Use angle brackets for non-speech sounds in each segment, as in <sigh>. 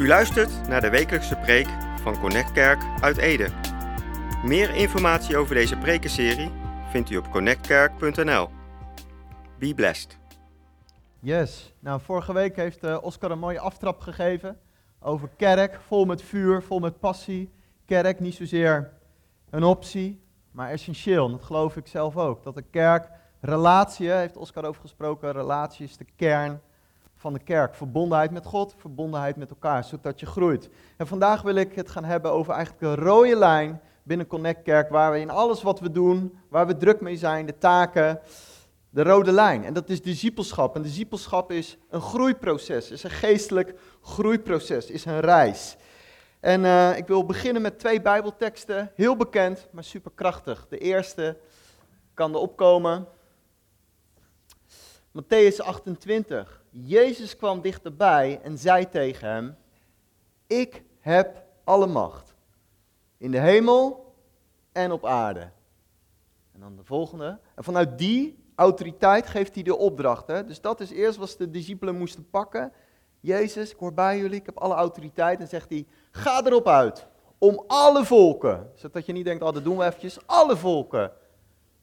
U luistert naar de wekelijkse preek van Connect Kerk uit Ede. Meer informatie over deze prekenserie vindt u op connectkerk.nl. Be blessed. Yes. Nou, vorige week heeft eh, Oscar een mooie aftrap gegeven over kerk, vol met vuur, vol met passie. Kerk niet zozeer een optie, maar essentieel. En dat geloof ik zelf ook. Dat de kerk relatie, heeft Oscar over gesproken, relatie is de kern van de kerk. Verbondenheid met God, verbondenheid met elkaar, zodat je groeit. En vandaag wil ik het gaan hebben over eigenlijk een rode lijn binnen Connect Kerk, waar we in alles wat we doen, waar we druk mee zijn, de taken, de rode lijn. En dat is discipelschap. En discipelschap is een groeiproces, is een geestelijk groeiproces, is een reis. En uh, ik wil beginnen met twee Bijbelteksten, heel bekend, maar superkrachtig. De eerste kan er opkomen. Matthäus 28. Jezus kwam dichterbij en zei tegen hem: Ik heb alle macht. In de hemel en op aarde. En dan de volgende. En vanuit die autoriteit geeft hij de opdracht. Hè? Dus dat is eerst wat de discipelen moesten pakken. Jezus, ik hoor bij jullie, ik heb alle autoriteit. En zegt hij, ga erop uit. Om alle volken. Zodat je niet denkt, oh dat doen we eventjes. Alle volken.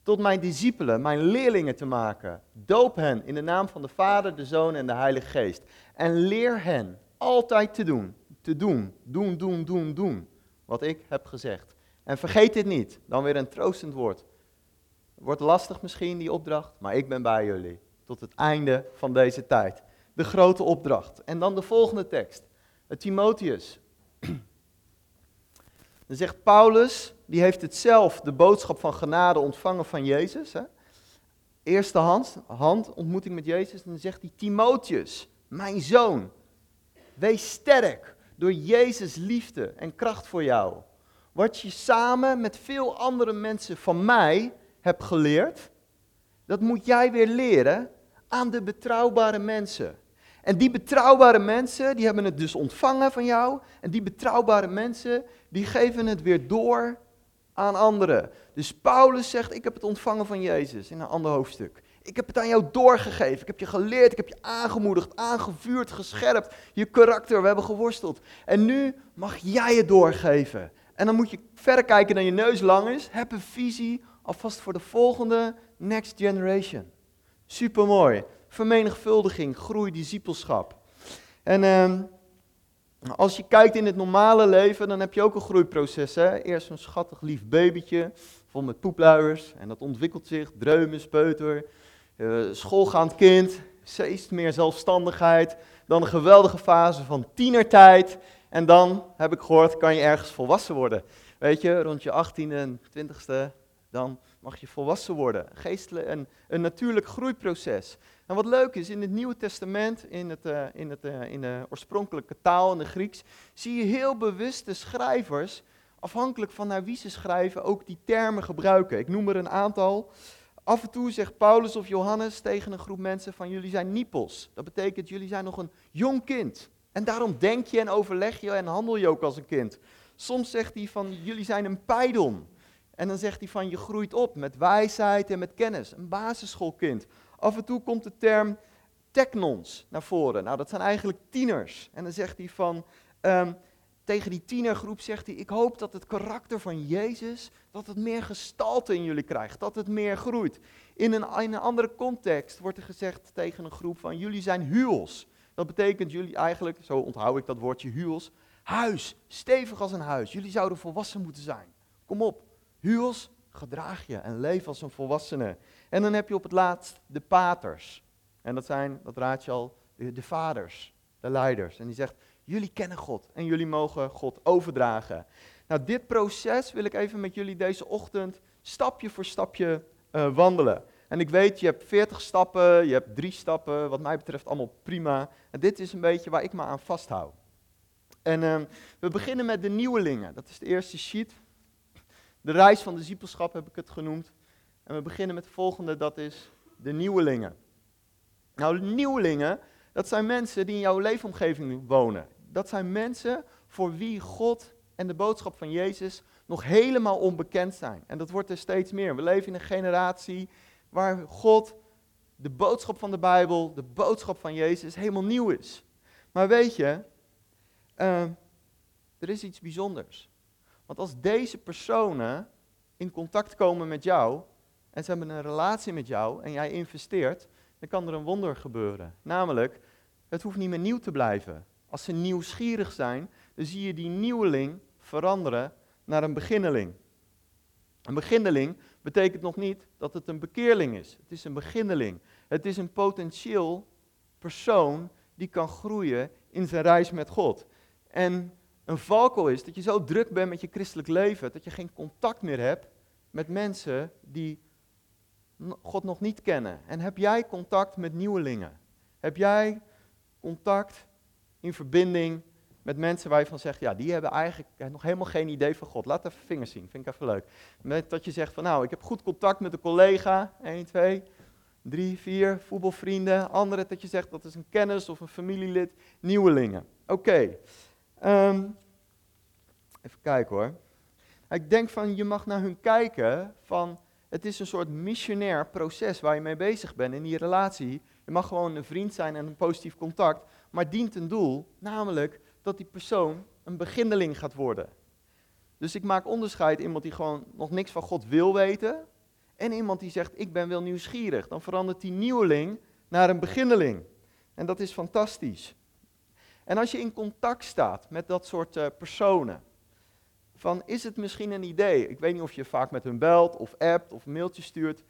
Tot mijn discipelen, mijn leerlingen te maken. Doop hen in de naam van de Vader, de Zoon en de Heilige Geest. En leer hen altijd te doen. Te doen, doen, doen, doen, doen. Wat ik heb gezegd. En vergeet dit niet. Dan weer een troostend woord. Wordt lastig misschien, die opdracht, maar ik ben bij jullie. Tot het einde van deze tijd. De grote opdracht. En dan de volgende tekst. Het Timotheus. <clears throat> Dan zegt Paulus, die heeft het zelf, de boodschap van genade ontvangen van Jezus. Hè? Eerste hand, hand, ontmoeting met Jezus. En dan zegt hij, Timotheus, mijn zoon, wees sterk door Jezus liefde en kracht voor jou. Wat je samen met veel andere mensen van mij hebt geleerd, dat moet jij weer leren aan de betrouwbare mensen. En die betrouwbare mensen, die hebben het dus ontvangen van jou. En die betrouwbare mensen, die geven het weer door aan anderen. Dus Paulus zegt, ik heb het ontvangen van Jezus in een ander hoofdstuk. Ik heb het aan jou doorgegeven. Ik heb je geleerd, ik heb je aangemoedigd, aangevuurd, gescherpt. Je karakter, we hebben geworsteld. En nu mag jij het doorgeven. En dan moet je verder kijken dan je neus lang is. Heb een visie alvast voor de volgende next generation. Supermooi. Vermenigvuldiging, groei, discipelschap. En uh, als je kijkt in het normale leven, dan heb je ook een groeiproces. Hè? Eerst een schattig lief babytje, vol met poepluiers. En dat ontwikkelt zich, dreumen, speuter. Uh, schoolgaand kind, steeds meer zelfstandigheid. Dan een geweldige fase van tienertijd. En dan, heb ik gehoord, kan je ergens volwassen worden. Weet je, rond je 18e en 20e, dan mag je volwassen worden. Geestelijk, een, een natuurlijk groeiproces. En wat leuk is, in het Nieuwe Testament, in, het, uh, in, het, uh, in de oorspronkelijke taal, in de Grieks, zie je heel bewust de schrijvers, afhankelijk van naar wie ze schrijven, ook die termen gebruiken. Ik noem er een aantal. Af en toe zegt Paulus of Johannes tegen een groep mensen van jullie zijn niepels. Dat betekent jullie zijn nog een jong kind. En daarom denk je en overleg je en handel je ook als een kind. Soms zegt hij van jullie zijn een peidon. En dan zegt hij van je groeit op met wijsheid en met kennis. Een basisschoolkind. Af en toe komt de term technons naar voren. Nou, dat zijn eigenlijk tieners. En dan zegt hij van, um, tegen die tienergroep zegt hij, ik hoop dat het karakter van Jezus, dat het meer gestalte in jullie krijgt, dat het meer groeit. In een, een andere context wordt er gezegd tegen een groep van, jullie zijn huwels. Dat betekent jullie eigenlijk, zo onthoud ik dat woordje huwels, huis, stevig als een huis. Jullie zouden volwassen moeten zijn. Kom op, huwels, gedraag je en leef als een volwassene. En dan heb je op het laatst de paters. En dat zijn, dat raad je al, de, de vaders, de leiders. En die zegt, jullie kennen God en jullie mogen God overdragen. Nou, dit proces wil ik even met jullie deze ochtend stapje voor stapje uh, wandelen. En ik weet, je hebt 40 stappen, je hebt drie stappen, wat mij betreft allemaal prima. En dit is een beetje waar ik me aan vasthoud. En uh, we beginnen met de nieuwelingen. Dat is de eerste sheet. De reis van de discipelschap heb ik het genoemd. En we beginnen met de volgende, dat is de nieuwelingen. Nou, nieuwelingen, dat zijn mensen die in jouw leefomgeving wonen. Dat zijn mensen voor wie God en de boodschap van Jezus nog helemaal onbekend zijn. En dat wordt er steeds meer. We leven in een generatie waar God, de boodschap van de Bijbel, de boodschap van Jezus helemaal nieuw is. Maar weet je, uh, er is iets bijzonders. Want als deze personen in contact komen met jou en ze hebben een relatie met jou en jij investeert, dan kan er een wonder gebeuren. Namelijk, het hoeft niet meer nieuw te blijven. Als ze nieuwsgierig zijn, dan zie je die nieuweling veranderen naar een beginneling. Een beginneling betekent nog niet dat het een bekeerling is. Het is een beginneling. Het is een potentieel persoon die kan groeien in zijn reis met God. En een valkuil is dat je zo druk bent met je christelijk leven dat je geen contact meer hebt met mensen die God nog niet kennen. En heb jij contact met nieuwelingen? Heb jij contact in verbinding met mensen waar je van zegt, ja, die hebben eigenlijk nog helemaal geen idee van God. Laat even vingers zien, vind ik even leuk. Met dat je zegt van, nou, ik heb goed contact met een collega, 1, 2, 3, 4, voetbalvrienden. Andere dat je zegt, dat is een kennis of een familielid, nieuwelingen. Oké, ehm, even kijken hoor. Ik denk van, je mag naar hun kijken van, het is een soort missionair proces waar je mee bezig bent in die relatie. Je mag gewoon een vriend zijn en een positief contact, maar dient een doel, namelijk dat die persoon een beginneling gaat worden. Dus ik maak onderscheid iemand die gewoon nog niks van God wil weten en iemand die zegt ik ben wel nieuwsgierig. Dan verandert die nieuweling naar een beginneling. En dat is fantastisch. En als je in contact staat met dat soort uh, personen, van is het misschien een idee, ik weet niet of je vaak met hun belt of appt of mailtje stuurt,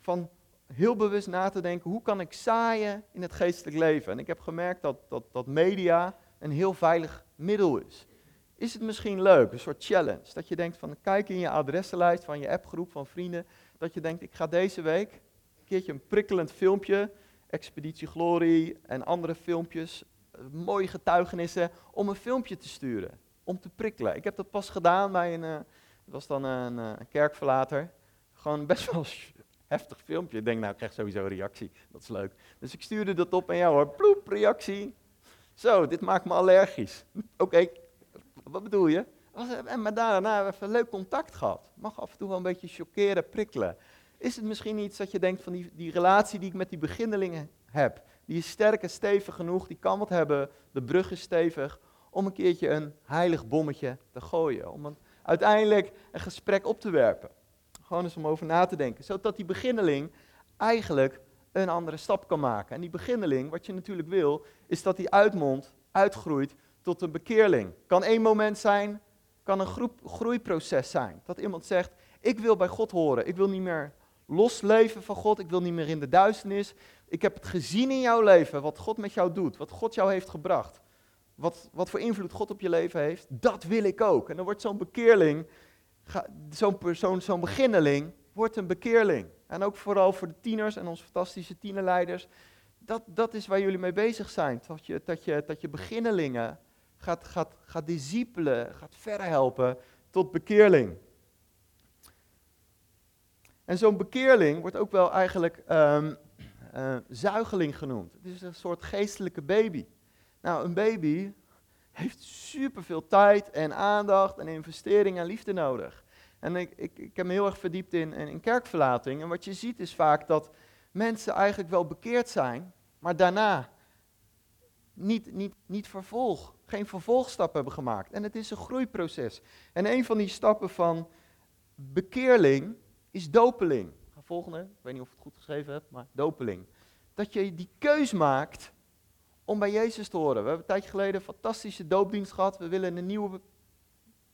van heel bewust na te denken, hoe kan ik zaaien in het geestelijk leven? En ik heb gemerkt dat, dat, dat media een heel veilig middel is. Is het misschien leuk, een soort challenge, dat je denkt van, kijk in je adressenlijst van je appgroep van vrienden, dat je denkt, ik ga deze week een keertje een prikkelend filmpje, Expeditie Glory en andere filmpjes, eh, mooie getuigenissen, om een filmpje te sturen om te prikkelen. Ik heb dat pas gedaan bij een, uh, was dan een, uh, kerkverlater. Gewoon best wel <laughs> heftig filmpje. Ik denk, nou, ik krijg sowieso een reactie. Dat is leuk. Dus ik stuurde dat op en ja hoor, ploep, reactie. Zo, dit maakt me allergisch. <laughs> Oké, wat bedoel je? En maar daarna even leuk contact gehad. Mag af en toe wel een beetje chockeren, prikkelen. Is het misschien iets dat je denkt van die, die relatie die ik met die beginnelingen heb, die is sterk en stevig genoeg, die kan wat hebben, de brug is stevig, om een keertje een heilig bommetje te gooien. Om uiteindelijk een gesprek op te werpen. Gewoon eens om over na te denken. Zodat die beginneling eigenlijk een andere stap kan maken. En die beginneling, wat je natuurlijk wil, is dat die uitmondt, uitgroeit tot een bekeerling. Kan één moment zijn, kan een groep, groeiproces zijn. Dat iemand zegt, ik wil bij God horen. Ik wil niet meer losleven van God. Ik wil niet meer in de duisternis. Ik heb het gezien in jouw leven, wat God met jou doet, wat God jou heeft gebracht wat, wat voor invloed God op je leven heeft, dat wil ik ook. En dan wordt zo'n bekeerling, zo'n persoon, zo'n beginneling, wordt een bekeerling. En ook vooral voor de tieners en onze fantastische tienerleiders. Dat, dat is waar jullie mee bezig zijn. Dat je, dat je, dat je beginnelingen gaat, gaat, gaat discipelen, gaat verder helpen tot bekeerling. En zo'n bekeerling wordt ook wel eigenlijk um, uh, zuigeling genoemd. Het is een soort geestelijke baby. Nou, een baby heeft superveel tijd en aandacht en investering en liefde nodig. En ik, ik, ik heb me heel erg verdiept in, in, kerkverlating. En wat je ziet is vaak dat mensen eigenlijk wel bekeerd zijn, maar daarna niet, niet, niet vervolg, geen vervolgstap hebben gemaakt. En het is een groeiproces. En een van die stappen van bekeerling is dopeling. Volgende, ik weet niet of ik het goed geschreven heb, maar dopeling. Dat je die keus maakt om bij Jezus te horen. We hebben een tijdje geleden een fantastische doopdienst gehad. We willen een nieuwe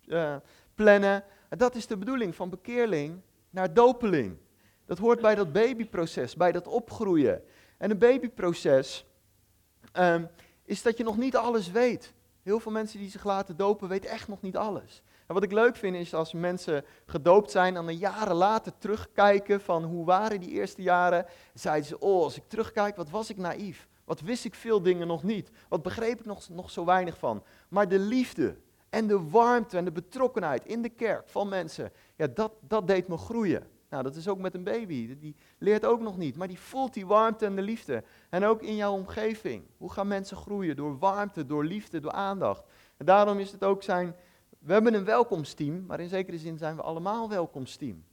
uh, plannen. En dat is de bedoeling van bekeerling naar dopeling. Dat hoort bij dat babyproces, bij dat opgroeien. En een babyproces um, is dat je nog niet alles weet. Heel veel mensen die zich laten dopen weten echt nog niet alles. En wat ik leuk vind is als mensen gedoopt zijn en dan jaren later terugkijken van hoe waren die eerste jaren. Zeiden ze, oh als ik terugkijk, wat was ik naïef. Wat wist ik veel dingen nog niet? Wat begreep ik nog, nog zo weinig van? Maar de liefde en de warmte en de betrokkenheid in de kerk van mensen, ja, dat, dat deed me groeien. Nou, dat is ook met een baby. Die leert ook nog niet, maar die voelt die warmte en de liefde. En ook in jouw omgeving. Hoe gaan mensen groeien? Door warmte, door liefde, door aandacht. En daarom is het ook zijn. We hebben een welkomsteam, maar in zekere zin zijn we allemaal welkomsteam.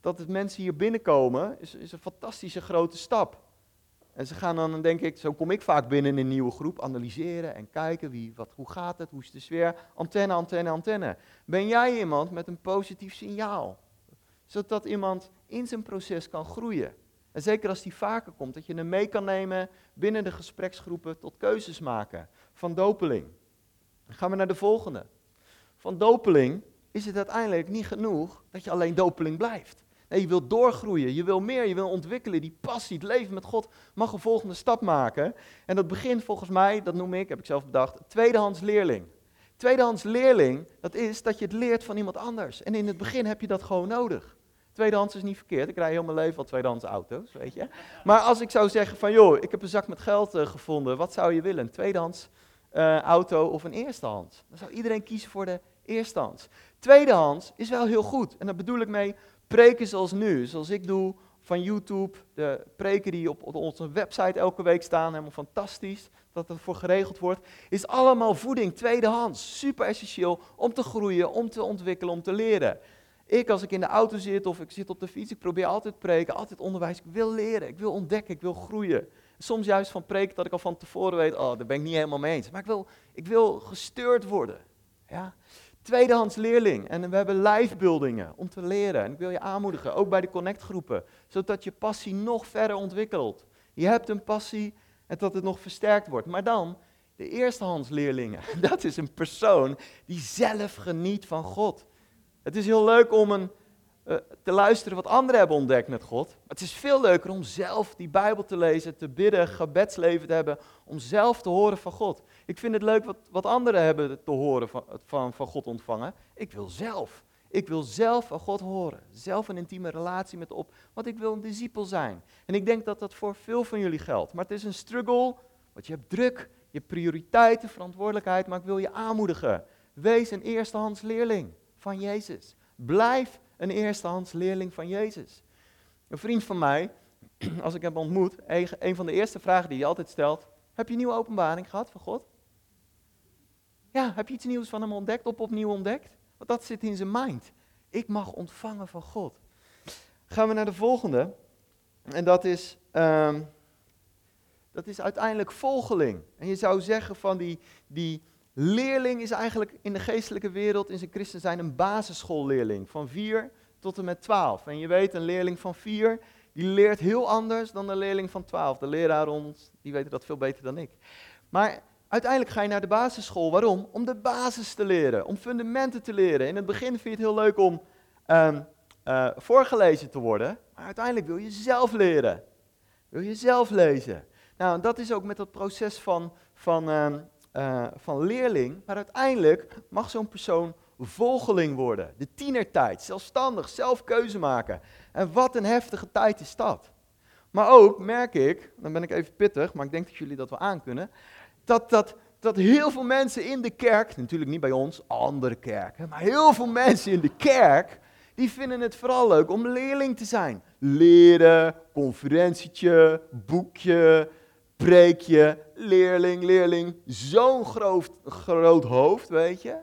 Dat het mensen hier binnenkomen is, is een fantastische grote stap. En ze gaan dan, denk ik, zo kom ik vaak binnen in een nieuwe groep, analyseren en kijken wie, wat, hoe gaat het, hoe is de sfeer, antenne, antenne, antenne. Ben jij iemand met een positief signaal? Zodat iemand in zijn proces kan groeien. En zeker als die vaker komt, dat je hem mee kan nemen binnen de gespreksgroepen tot keuzes maken. Van dopeling. Dan gaan we naar de volgende. Van dopeling is het uiteindelijk niet genoeg dat je alleen dopeling blijft. Nee, je wilt doorgroeien, je wil meer, je wil ontwikkelen. Die passie, het leven met God mag een volgende stap maken. En dat begint volgens mij, dat noem ik, heb ik zelf bedacht, tweedehands leerling. Tweedehands leerling, dat is dat je het leert van iemand anders. En in het begin heb je dat gewoon nodig. Tweedehands is niet verkeerd. Ik rij heel mijn leven al tweedehands auto's, weet je. Maar als ik zou zeggen van, joh, ik heb een zak met geld uh, gevonden. Wat zou je willen? Een tweedehands uh, auto of een eerstehands? Dan zou iedereen kiezen voor de eerstehands. Tweedehands is wel heel goed. En daar bedoel ik mee preken zoals nu, zoals ik doe van YouTube. De preken die op, onze website elke week staan, helemaal fantastisch dat er voor geregeld wordt, is allemaal voeding tweedehands. Super essentieel om te groeien, om te ontwikkelen, om te leren. Ik, als ik in de auto zit of ik zit op de fiets, ik probeer altijd preken, altijd onderwijs. Ik wil leren, ik wil ontdekken, ik wil groeien. Soms juist van preken dat ik al van tevoren weet, oh, daar ben ik niet helemaal mee eens. Maar ik wil, ik wil gestuurd worden. Ja? Tweedehands leerling. En we hebben lijfbuildingen om te leren. En ik wil je aanmoedigen, ook bij de connectgroepen, zodat je passie nog verder ontwikkelt. Je hebt een passie en dat het nog versterkt wordt. Maar dan, de eerstehands leerlingen. <laughs> Dat is een persoon die zelf geniet van God. Het is heel leuk om een, uh, te luisteren wat anderen hebben ontdekt met God. Maar het is veel leuker om zelf die Bijbel te lezen, te bidden, gebedsleven te hebben, om zelf te horen van God. Ik vind het leuk wat, wat anderen hebben te horen van, van, van God ontvangen. Ik wil zelf. Ik wil zelf van God horen. Zelf een intieme relatie met op. Want ik wil een discipel zijn. En ik denk dat dat voor veel van jullie geldt. Maar het is een struggle. Want je hebt druk. Je hebt prioriteiten, verantwoordelijkheid. Maar ik wil je aanmoedigen. Wees een eerstehands leerling van Jezus. Blijf een eerstehands leerling van Jezus. Een vriend van mij, <clears throat> als ik hem ontmoet, een van de eerste vragen die hij altijd stelt: Heb je nieuwe openbaring gehad van God? Ja, heb je iets nieuws van hem ontdekt, op opnieuw ontdekt? Want dat zit in zijn mind. Ik mag ontvangen van God. Gaan we naar de volgende. En dat is, um, dat is uiteindelijk volgeling. En je zou zeggen van die, die leerling is eigenlijk in de geestelijke wereld, in zijn christen zijn, een basisschoolleerling. Van 4 tot en met 12. En je weet, een leerling van 4, die leert heel anders dan een leerling van 12. De leraar ons, die weten dat veel beter dan ik. Maar Uiteindelijk ga je naar de basisschool. Waarom? Om de basis te leren, om fundamenten te leren. In het begin vind je het heel leuk om um, uh, voorgelezen te worden, maar uiteindelijk wil je zelf leren. Wil je zelf lezen. Nou, dat is ook met dat proces van, van, um, uh, van leerling, maar uiteindelijk mag zo'n persoon volgeling worden. De tienertijd, zelfstandig, zelf keuze maken. En wat een heftige tijd is dat. Maar ook merk ik, dan ben ik even pittig, maar ik denk dat jullie dat wel aankunnen dat, dat, dat heel veel mensen in de kerk, natuurlijk niet bij ons, andere kerken, maar heel veel mensen in de kerk, die vinden het vooral leuk om leerling te zijn. Leren, conferentietje, boekje, preekje, leerling, leerling. Zo'n groot, groot hoofd, weet je.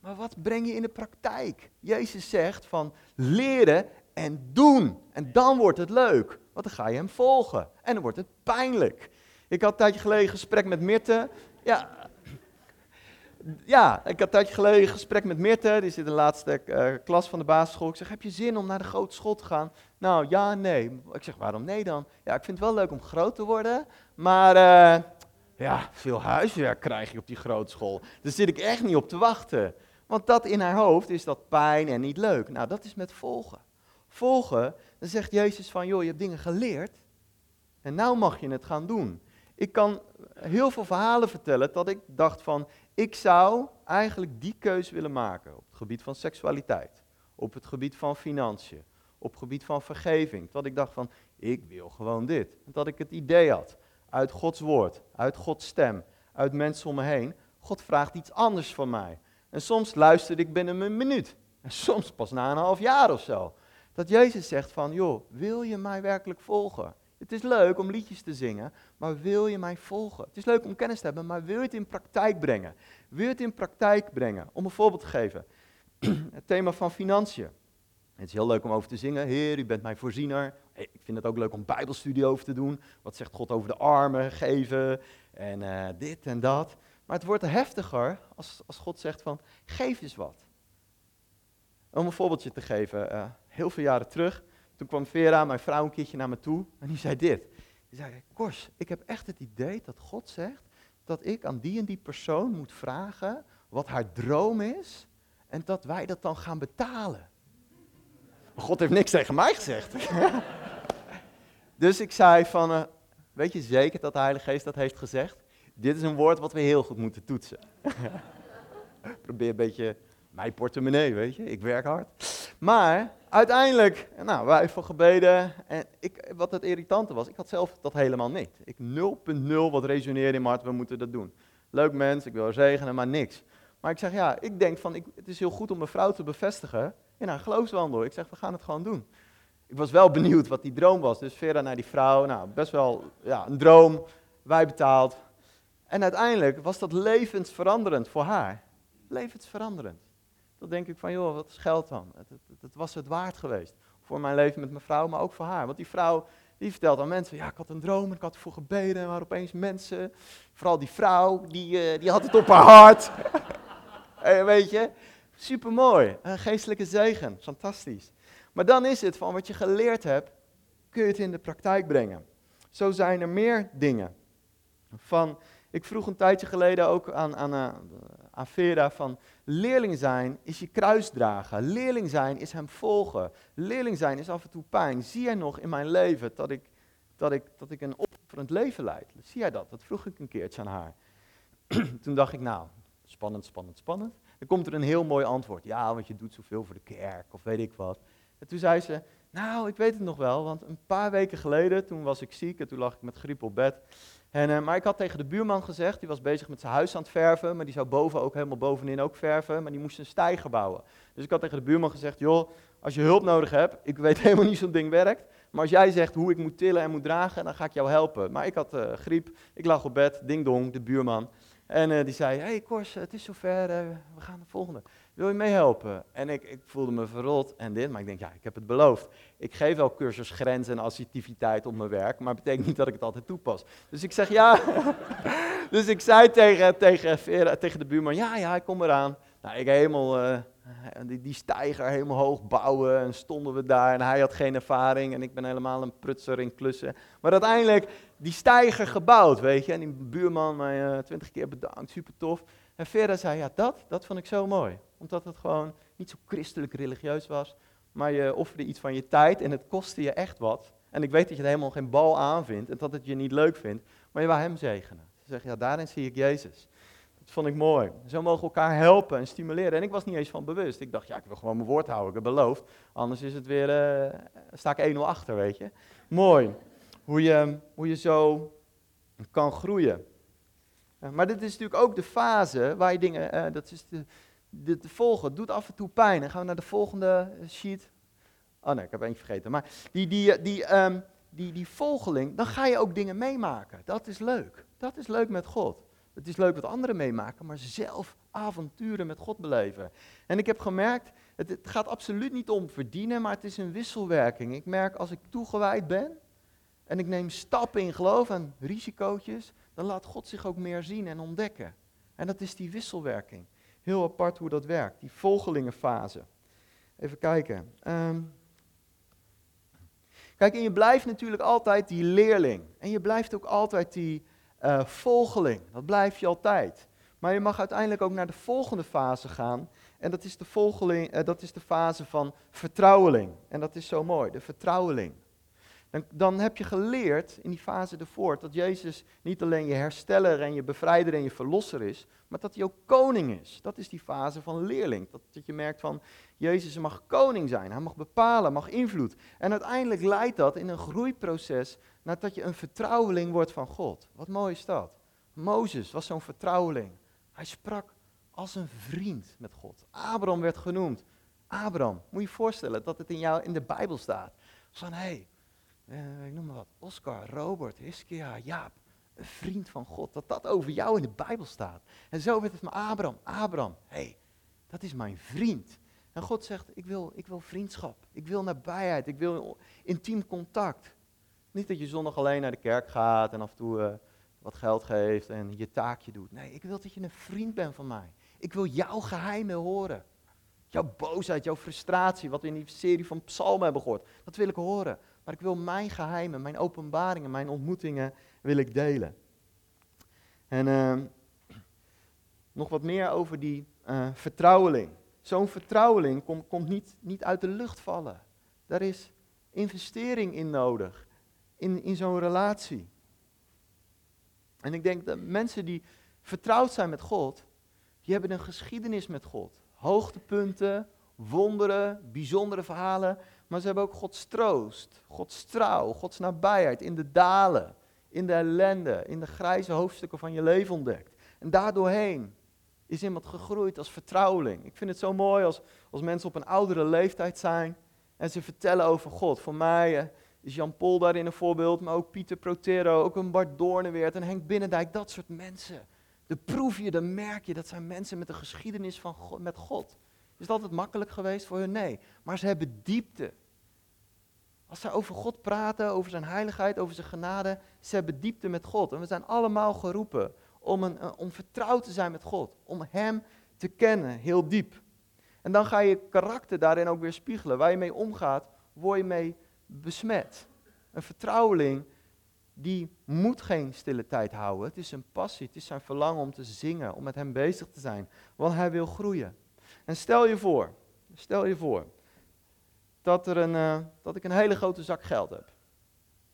Maar wat breng je in de praktijk? Jezus zegt van leren en doen. En dan wordt het leuk, want dan ga je hem volgen. En dan wordt het pijnlijk. Ik had een tijdje geleden gesprek met Mirte. Ja, ja, ik had een tijdje geleden gesprek met Mirte. Die zit in de laatste uh, klas van de basisschool. Ik zeg, heb je zin om naar de grote school te gaan? Nou, ja, nee. Ik zeg, waarom nee dan? Ja, ik vind het wel leuk om groot te worden. Maar uh, ja, veel huiswerk krijg je op die grote school. Daar zit ik echt niet op te wachten. Want dat in haar hoofd is dat pijn en niet leuk. Nou, dat is met volgen. Volgen, dan zegt Jezus van, joh, je hebt dingen geleerd. En nou mag je het gaan doen. Ik kan heel veel verhalen vertellen dat ik dacht van, ik zou eigenlijk die keuze willen maken op het gebied van seksualiteit, op het gebied van financiën, op het gebied van vergeving. Dat ik dacht van, ik wil gewoon dit. Dat ik het idee had, uit Gods woord, uit Gods stem, uit mensen om me heen, God vraagt iets anders van mij. En soms luisterde ik binnen een minuut. En <laughs> soms pas na een half jaar of zo. Dat Jezus zegt van, joh, wil je mij werkelijk volgen? Het is leuk om liedjes te zingen, maar wil je mij volgen? Het is leuk om kennis te hebben, maar wil je het in praktijk brengen? Wil je het in praktijk brengen? Om een voorbeeld te geven. <clears throat> Het thema van financiën. Het is heel leuk om over te zingen. Heer, u bent mijn voorziener. Ik vind het ook leuk om bijbelstudie over te doen. Wat zegt God over de armen, geven en uh, dit en dat. Maar het wordt heftiger als, als God zegt van, geef eens wat. Om een voorbeeldje te geven. Uh, heel veel jaren terug, toen kwam Vera, mijn vrouw, een keertje naar me toe. En die zei dit. Die zei, Kors, ik heb echt het idee dat God zegt dat ik aan die en die persoon moet vragen wat haar droom is. En dat wij dat dan gaan betalen. Maar God heeft niks tegen mij gezegd. <laughs> dus ik zei van, uh, weet je zeker dat de Heilige Geest dat heeft gezegd? Dit is een woord wat we heel goed moeten toetsen. <laughs> Probeer een beetje mijn portemonnee, weet je. Ik werk hard. Maar uiteindelijk, nou, wij hebben gebeden. En ik, wat het irritante was, ik had zelf dat helemaal niet. Ik 0.0 wat resoneerde in mijn hart, we moeten dat doen. Leuk mens, ik wil zegenen, maar niks. Maar ik zeg, ja, ik denk van, ik, het is heel goed om mijn vrouw te bevestigen in haar geloofswandel. Ik zeg, we gaan het gewoon doen. Ik was wel benieuwd wat die droom was. Dus Vera naar die vrouw, nou, best wel ja, een droom. Wij betaald. En uiteindelijk was dat levensveranderend voor haar. Levensveranderend. Dan denk ik van, joh, wat is geld dan? Het, was het waard geweest. Voor mijn leven met mijn vrouw, maar ook voor haar. Want die vrouw, die vertelt aan mensen, ja, ik had een droom en ik had ervoor gebeden. Maar opeens mensen, vooral die vrouw, die, uh, die had het op haar hart. hey, <laughs> weet je, supermooi. Een geestelijke zegen, fantastisch. Maar dan is het van wat je geleerd hebt, kun je het in de praktijk brengen. Zo zijn er meer dingen. Van, ik vroeg een tijdje geleden ook aan, aan, eh, aan van, leerling zijn is je kruis dragen. Leerling zijn is hem volgen. Leerling zijn is af en toe pijn. Zie jij nog in mijn leven dat ik, dat ik, dat ik een opofferend leven leid? Zie jij dat? Dat vroeg ik een keertje aan haar. <clears throat> Toen dacht ik, nou, spannend, spannend, spannend. Dan komt er een heel mooi antwoord. Ja, want je doet zoveel voor de kerk of weet ik wat. En toen zei ze, nou, ik weet het nog wel, want een paar weken geleden, toen was ik ziek en toen lag ik met griep op bed. En, uh, maar ik had tegen de buurman gezegd, die was bezig met zijn huis aan het verven, maar die zou boven ook helemaal bovenin ook verven, maar die moest een stijger bouwen. Dus ik had tegen de buurman gezegd, joh, als je hulp nodig hebt, ik weet <laughs> helemaal niet zo'n ding werkt, maar als jij zegt hoe ik moet tillen en moet dragen, dan ga ik jou helpen. Maar ik had uh, griep, ik lag op bed, ding dong, de buurman. En uh, die zei, hey Kors, het is zover, we gaan de volgende wil je meehelpen? En ik, ik, voelde me verrot en dit, maar ik denk, ja, ik heb het beloofd. Ik geef wel cursus grens en assertiviteit op mijn werk, maar het betekent niet dat ik het altijd toepas. Dus ik zeg ja. <laughs> dus ik zei tegen, tegen, tegen de buurman, ja, ja, ik kom eraan. Nou, ik helemaal, uh, die, die stijger helemaal hoog bouwen en stonden we daar en hij had geen ervaring en ik ben helemaal een prutser in klussen. Maar uiteindelijk die stijger gebouwd, weet je. En die buurman mij uh, twintig keer bedankt, super tof. En Vera zei, ja, dat, dat vond ik zo mooi. Omdat het gewoon niet zo christelijk religieus was. Maar je offerde iets van je tijd en het kostte je echt wat. En ik weet dat je er helemaal geen bal aan vindt en dat het je niet leuk vindt. Maar je wou hem zegenen. Ze zegt, ja, daarin zie ik Jezus. Dat vond ik mooi. Zo mogen we elkaar helpen en stimuleren. En ik was niet eens van bewust. Ik dacht, ja, ik wil gewoon mijn woord houden. Ik heb beloofd. Anders is het weer, uh, sta ik 1-0 achter, weet je. Mooi. Hoe je, hoe je zo kan groeien. Maar dit is natuurlijk ook de fase waar je dingen, uh, dat is de, de volgen, doet af en toe pijn. Dan gaan we naar de volgende sheet. Oh nee, ik heb eentje vergeten. Maar die, die, die, um, die, die volgeling, dan ga je ook dingen meemaken. Dat is leuk. Dat is leuk met God. Het is leuk wat anderen meemaken, maar zelf avonturen met God beleven. En ik heb gemerkt, het, het gaat absoluut niet om verdienen, maar het is een wisselwerking. Ik merk als ik toegewijd ben en ik neem stappen in geloof en risicootjes, dan laat God zich ook meer zien en ontdekken. En dat is die wisselwerking. Heel apart hoe dat werkt, die volgelingenfase. Even kijken. Um, kijk, en je blijft natuurlijk altijd die leerling. En je blijft ook altijd die uh, volgeling. Dat blijf je altijd. Maar je mag uiteindelijk ook naar de volgende fase gaan. En dat is de, volgeling, uh, dat is de fase van vertrouweling. En dat is zo mooi, de vertrouweling. Dan, dan, heb je geleerd in die fase ervoor dat Jezus niet alleen je hersteller en je bevrijder en je verlosser is, maar dat hij ook koning is. Dat is die fase van leerling. Dat, je merkt van Jezus mag koning zijn, hij mag bepalen, mag invloed. En uiteindelijk leidt dat in een groeiproces naar dat je een vertrouweling wordt van God. Wat mooi is dat. Mozes was zo'n vertrouweling. Hij sprak als een vriend met God. Abraham werd genoemd. Abraham, moet je je voorstellen dat het in jou in de Bijbel staat. Van hé, hey, uh, ik noem maar wat, Oscar, Robert, Hiskia, Jaap, een vriend van God, dat dat over jou in de Bijbel staat. En zo werd het met Abraham. Abraham, hé, hey, dat is mijn vriend. En God zegt, ik wil, ik wil vriendschap, ik wil nabijheid, ik wil intiem contact. Niet dat je zondag alleen naar de kerk gaat en af en toe uh, wat geld geeft en je taakje doet. Nee, ik wil dat je een vriend bent van mij. Ik wil jouw geheimen horen. Jouw boosheid, jouw frustratie, wat we in die serie van Psalmen hebben gehoord. Dat wil ik horen. Maar ik wil mijn geheimen, mijn openbaringen, mijn ontmoetingen wil ik delen. En uh, nog wat meer over die uh, vertrouweling. Zo'n vertrouweling komt, komt niet, niet uit de lucht vallen. Daar is investering in nodig, in, in zo'n relatie. En ik denk dat mensen die vertrouwd zijn met God, die hebben een geschiedenis met God. Hoogtepunten, wonderen, bijzondere verhalen, maar ze hebben ook Gods troost, Gods trouw, Gods nabijheid in de dalen, in de ellende, in de grijze hoofdstukken van je leven ontdekt. En daardoorheen is iemand gegroeid als vertrouweling. Ik vind het zo mooi als, als mensen op een oudere leeftijd zijn en ze vertellen over God. Voor mij eh, is Jan Pol daarin een voorbeeld, maar ook Pieter Protero, ook een Bart Doorneweert en Henk Binnendijk, dat soort mensen. De proef je, dan merk je, dat zijn mensen met een geschiedenis van God, met God. Is dat altijd makkelijk geweest voor hun? Nee. Maar ze hebben diepte. Als ze over God praten, over zijn heiligheid, over zijn genade, ze hebben diepte met God. En we zijn allemaal geroepen om, een, eh, om vertrouwd te zijn met God. Om Hem te kennen, heel diep. En dan ga je karakter daarin ook weer spiegelen. Waar je mee omgaat, word je mee besmet. Een vertrouweling, die moet geen stille tijd houden. Het is een passie, het is zijn verlangen om te zingen, om met Hem bezig te zijn. Want Hij wil groeien. En stel je voor, stel je voor, dat, er een, uh, dat ik een hele grote zak geld heb.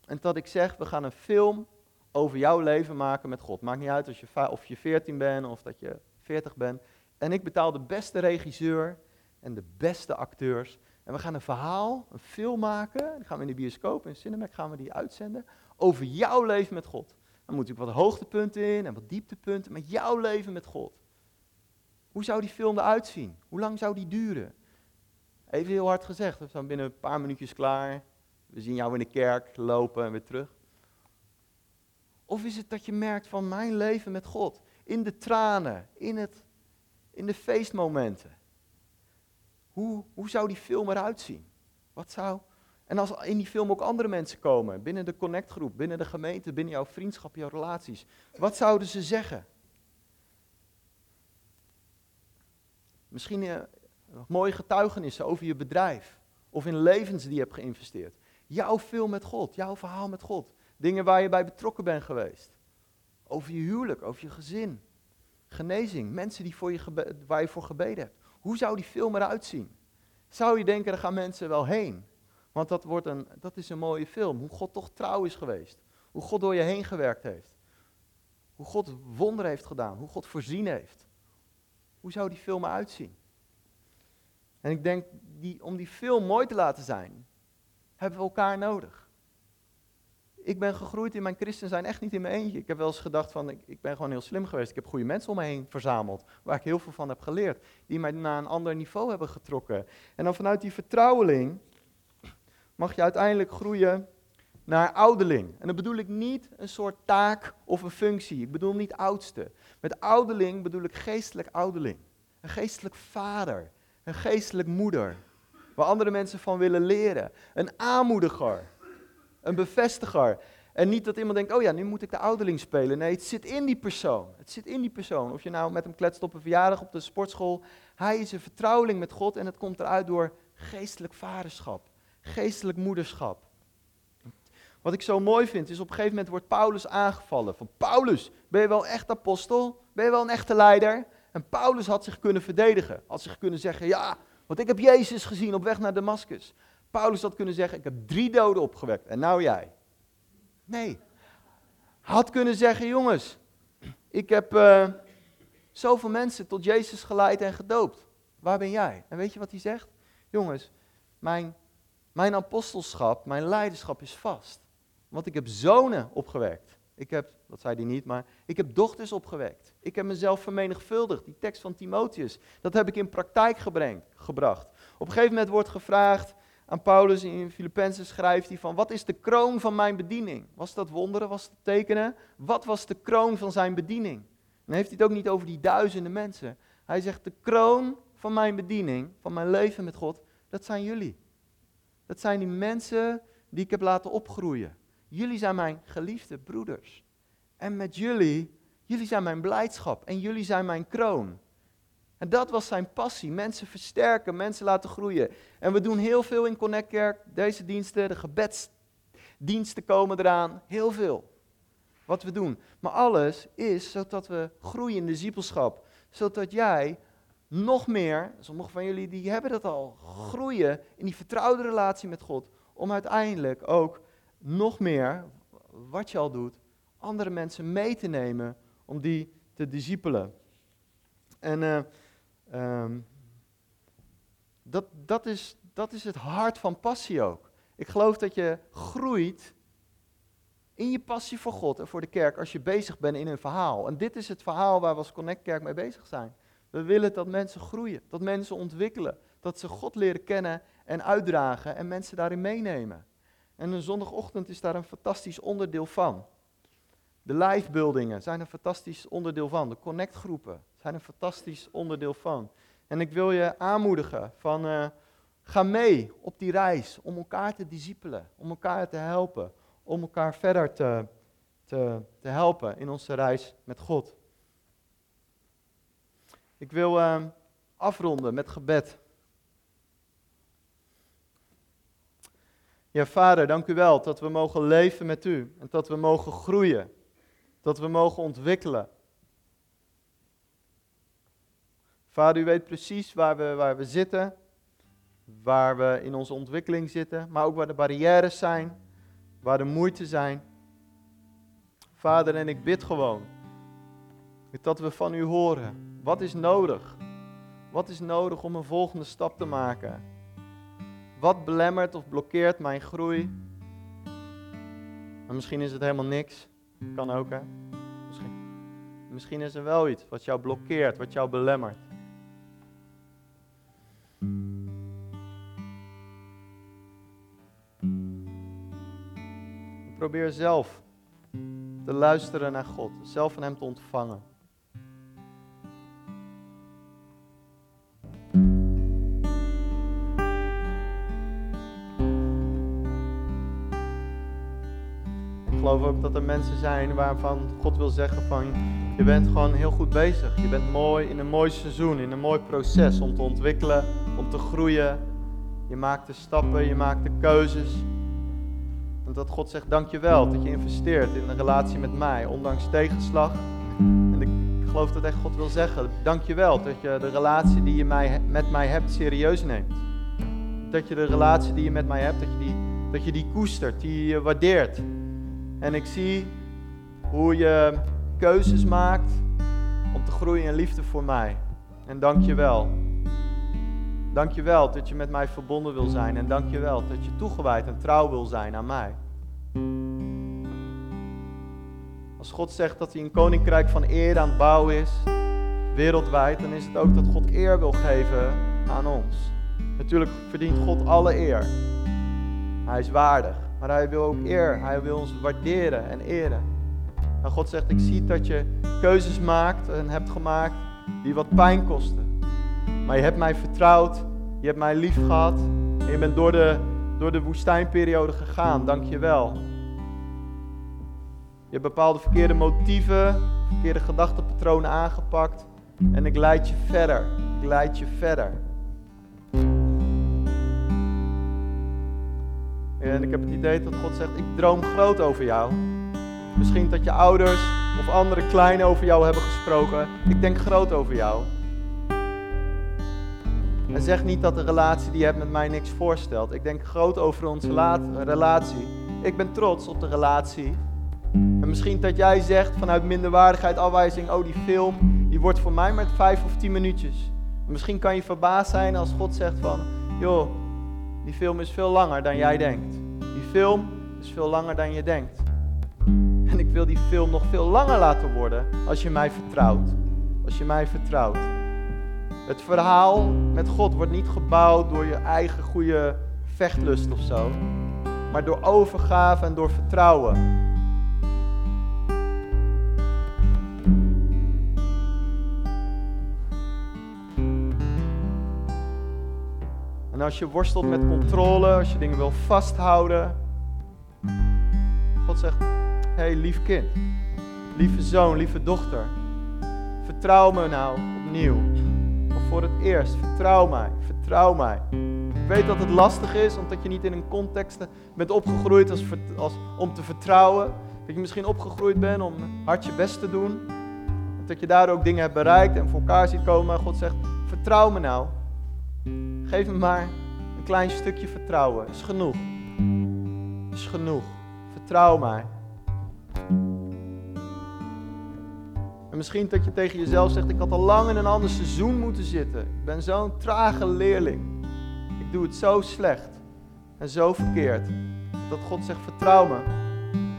En dat ik zeg, we gaan een film over jouw leven maken met God. Maakt niet uit je, of je 14 bent of dat je 40 bent. En ik betaal de beste regisseur en de beste acteurs. En we gaan een verhaal, een film maken. Dan gaan we in de bioscoop, in Cinemac gaan we die uitzenden. Over jouw leven met God. Dan moet ik wat hoogtepunten in en wat dieptepunten. Maar jouw leven met God. Hoe zou die film eruit zien? Hoe lang zou die duren? Even heel hard gezegd, we zijn binnen een paar minuutjes klaar. We zien jou in de kerk lopen en weer terug. Of is het dat je merkt van mijn leven met God, in de tranen, in, het, in de feestmomenten? Hoe, hoe zou die film eruit zien? Wat zou. En als in die film ook andere mensen komen, binnen de connectgroep, binnen de gemeente, binnen jouw vriendschap, jouw relaties, wat zouden ze zeggen? Misschien uh, mooie getuigenissen over je bedrijf of in levens die je hebt geïnvesteerd. Jouw film met God, jouw verhaal met God. Dingen waar je bij betrokken bent geweest. Over je huwelijk, over je gezin. Genezing, mensen die voor je waar je voor gebeden hebt. Hoe zou die film eruit zien? Zou je denken, daar gaan mensen wel heen? Want dat, wordt een, dat is een mooie film. Hoe God toch trouw is geweest. Hoe God door je heen gewerkt heeft. Hoe God wonderen heeft gedaan. Hoe God voorzien heeft. Hoe zou die film eruit zien? En ik denk, die, om die film mooi te laten zijn, hebben we elkaar nodig ik ben gegroeid in mijn christen zijn echt niet in mijn eentje. Ik heb wel eens gedacht van, ik, ik, ben gewoon heel slim geweest. Ik heb goede mensen om me heen verzameld, waar ik heel veel van heb geleerd. Die mij naar een ander niveau hebben getrokken. En dan vanuit die vertrouweling mag je uiteindelijk groeien naar ouderling. En dan bedoel ik niet een soort taak of een functie. Ik bedoel niet oudste. Met ouderling bedoel ik geestelijk ouderling. Een geestelijk vader. Een geestelijk moeder. Waar andere mensen van willen leren. Een aanmoediger een bevestiger. En niet dat iemand denkt, oh ja, nu moet ik de ouderling spelen. Nee, het zit in die persoon. Het zit in die persoon. Of je nou met hem kletst op een verjaardag op de sportschool. Hij is een vertrouweling met God en het komt eruit door geestelijk vaderschap. Geestelijk moederschap. Wat ik zo mooi vind, is op een gegeven moment wordt Paulus aangevallen. Van Paulus, ben je wel echt apostel? Ben je wel een echte leider? En Paulus had zich kunnen verdedigen. Had zich kunnen zeggen, ja, want ik heb Jezus gezien op weg naar Damascus. Paulus had kunnen zeggen, ik heb drie doden opgewekt en nou jij. Nee. Had kunnen zeggen, jongens, ik heb uh, zoveel mensen tot Jezus geleid en gedoopt. Waar ben jij? En weet je wat hij zegt? Jongens, mijn, mijn apostelschap, mijn leiderschap is vast. Want ik heb zonen opgewekt. Ik heb, dat zei hij niet, maar ik heb dochters opgewekt. Ik heb mezelf vermenigvuldigd. Die tekst van Timotheus, dat heb ik in praktijk gebracht. Op een gegeven moment wordt gevraagd, aan Paulus in Filippenzen schrijft hij van, wat is de kroon van mijn bediening? Was dat wonderen, was dat tekenen? Wat was de kroon van zijn bediening? Dan heeft hij het ook niet over die duizenden mensen. Hij zegt, de kroon van mijn bediening, van mijn leven met God, dat zijn jullie. Dat zijn die mensen die ik heb laten opgroeien. Jullie zijn mijn geliefde broeders. En met jullie, jullie zijn mijn blijdschap en jullie zijn mijn kroon. En dat was zijn passie. Mensen versterken, mensen laten groeien. En we doen heel veel in Connect Kerk. Deze diensten, de gebedsdiensten komen eraan. Heel veel. Wat we doen. Maar alles is zodat we groeien in de ziepelschap. Zodat jij nog meer, sommigen van jullie die hebben dat al, groeien in die vertrouwde relatie met God. Om uiteindelijk ook nog meer, wat je al doet, andere mensen mee te nemen om die te discipelen. En uh, um, dat, dat, is, dat is het hart van passie ook. Ik geloof dat je groeit in je passie voor God en voor de kerk als je bezig bent in een verhaal. En dit is het verhaal waar we als Connect Kerk mee bezig zijn. We willen dat mensen groeien, dat mensen ontwikkelen, dat ze God leren kennen en uitdragen en mensen daarin meenemen. En een zondagochtend is daar een fantastisch onderdeel van. De livebuildingen zijn een fantastisch onderdeel van. De connectgroepen zijn een fantastisch onderdeel van. En ik wil je aanmoedigen van uh, ga mee op die reis om elkaar te discipelen, om elkaar te helpen, om elkaar verder te, te, te helpen in onze reis met God. Ik wil uh, afronden met gebed. Ja, Vader, dank u wel dat we mogen leven met u en dat we mogen groeien, dat we mogen ontwikkelen. Vader, u weet precies waar we, waar we zitten, waar we in onze ontwikkeling zitten, maar ook waar de barrières zijn, waar de moeite zijn. Vader, en ik bid gewoon dat we van u horen. Wat is nodig? Wat is nodig om een volgende stap te maken? Wat belemmert of blokkeert mijn groei? Misschien is het helemaal niks. Kan ook, hè? Misschien. Misschien is er wel iets wat jou blokkeert, wat jou belemmert. Probeer zelf te luisteren naar God, zelf van Hem te ontvangen. Ook dat er mensen zijn waarvan God wil zeggen van je bent gewoon heel goed bezig. Je bent mooi in een mooi seizoen, in een mooi proces om te ontwikkelen, om te groeien. Je maakt de stappen, je maakt de keuzes. En dat God zegt, dankjewel dat je investeert in een relatie met mij, ondanks tegenslag. En ik geloof dat echt God wil zeggen, dankjewel dat je de relatie die je mij, met mij hebt serieus neemt. Dat je de relatie die je met mij hebt, dat je die, dat je die koestert, die waardeert. En ik zie hoe je keuzes maakt om te groeien in liefde voor mij. En dankjewel. Dankjewel dat je met mij verbonden wil zijn. En dankjewel dat je toegewijd en trouw wil zijn aan mij. Als God zegt dat hij een koninkrijk van eer aan het bouwen is, wereldwijd, dan is het ook dat God eer wil geven aan ons. Natuurlijk verdient God alle eer. Hij is waardig, maar hij wil ook eer. Hij wil ons waarderen en eren. En God zegt, ik zie dat je keuzes maakt en hebt gemaakt die wat pijn kosten. Maar je hebt mij vertrouwd, je hebt mij lief gehad en je bent door de, door de woestijnperiode gegaan. Dank je wel. Je hebt bepaalde verkeerde motieven, verkeerde gedachtenpatronen aangepakt. En ik leid je verder. Ik leid je verder. En ik heb het idee dat God zegt, ik droom groot over jou. Misschien dat je ouders of andere kleinen over jou hebben gesproken. Ik denk groot over jou. En zeg niet dat de relatie die je hebt met mij niks voorstelt. Ik denk groot over onze relatie. Ik ben trots op de relatie. En misschien dat jij zegt vanuit minderwaardigheid, afwijzing, oh die film, die wordt voor mij met vijf of tien minuutjes. misschien kan je verbaasd zijn als God zegt van, joh, die film is veel langer dan jij denkt. Die film is veel langer dan je denkt. En ik wil die film nog veel langer laten worden als je mij vertrouwt. Als je mij vertrouwt. Het verhaal met God wordt niet gebouwd door je eigen goede vechtlust of zo, maar door overgave en door vertrouwen. Als je worstelt met controle, als je dingen wil vasthouden. God zegt, hey, lief kind, lieve zoon, lieve dochter. Vertrouw me nou opnieuw. Of voor het eerst, vertrouw mij, vertrouw mij. Ik weet dat het lastig is, omdat je niet in een context bent opgegroeid als, als, om te vertrouwen. Dat je misschien opgegroeid bent om hard je best te doen. Dat je daar ook dingen hebt bereikt en voor elkaar ziet komen. God zegt, vertrouw me nou. Geef me maar een klein stukje vertrouwen. Is genoeg. Is genoeg. Vertrouw mij. En misschien dat je tegen jezelf zegt, ik had al lang in een ander seizoen moeten zitten. Ik ben zo'n trage leerling. Ik doe het zo slecht en zo verkeerd. Dat God zegt, vertrouw me.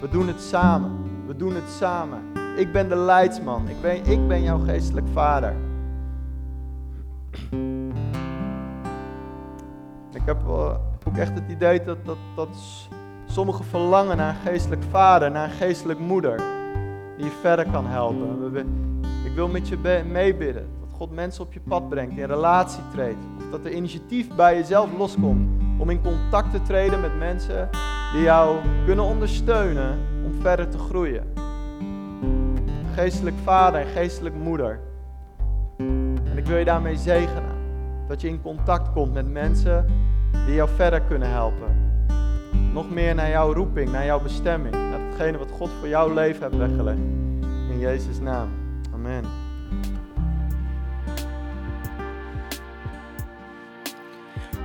We doen het samen. We doen het samen. Ik ben de leidsman. Ik ben, ik ben jouw geestelijk vader. Ik heb ook echt het idee dat, dat, dat sommigen verlangen naar een geestelijk vader, naar een geestelijk moeder. Die je verder kan helpen. Ik wil met je meebidden. Dat God mensen op je pad brengt, in relatie treedt. Of dat er initiatief bij jezelf loskomt om in contact te treden met mensen die jou kunnen ondersteunen om verder te groeien. Geestelijk vader en geestelijk moeder. En ik wil je daarmee zegenen. Dat je in contact komt met mensen die jou verder kunnen helpen. Nog meer naar jouw roeping, naar jouw bestemming. Naar hetgene wat God voor jouw leven hebt weggelegd. In Jezus' naam. Amen.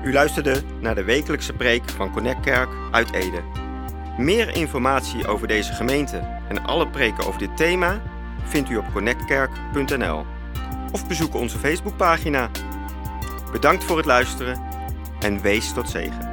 U luisterde naar de wekelijkse preek van Connect Kerk uit Ede. Meer informatie over deze gemeente en alle preken over dit thema vindt u op connectkerk.nl of bezoek onze Facebookpagina. Bedankt voor het luisteren en wees tot zegen.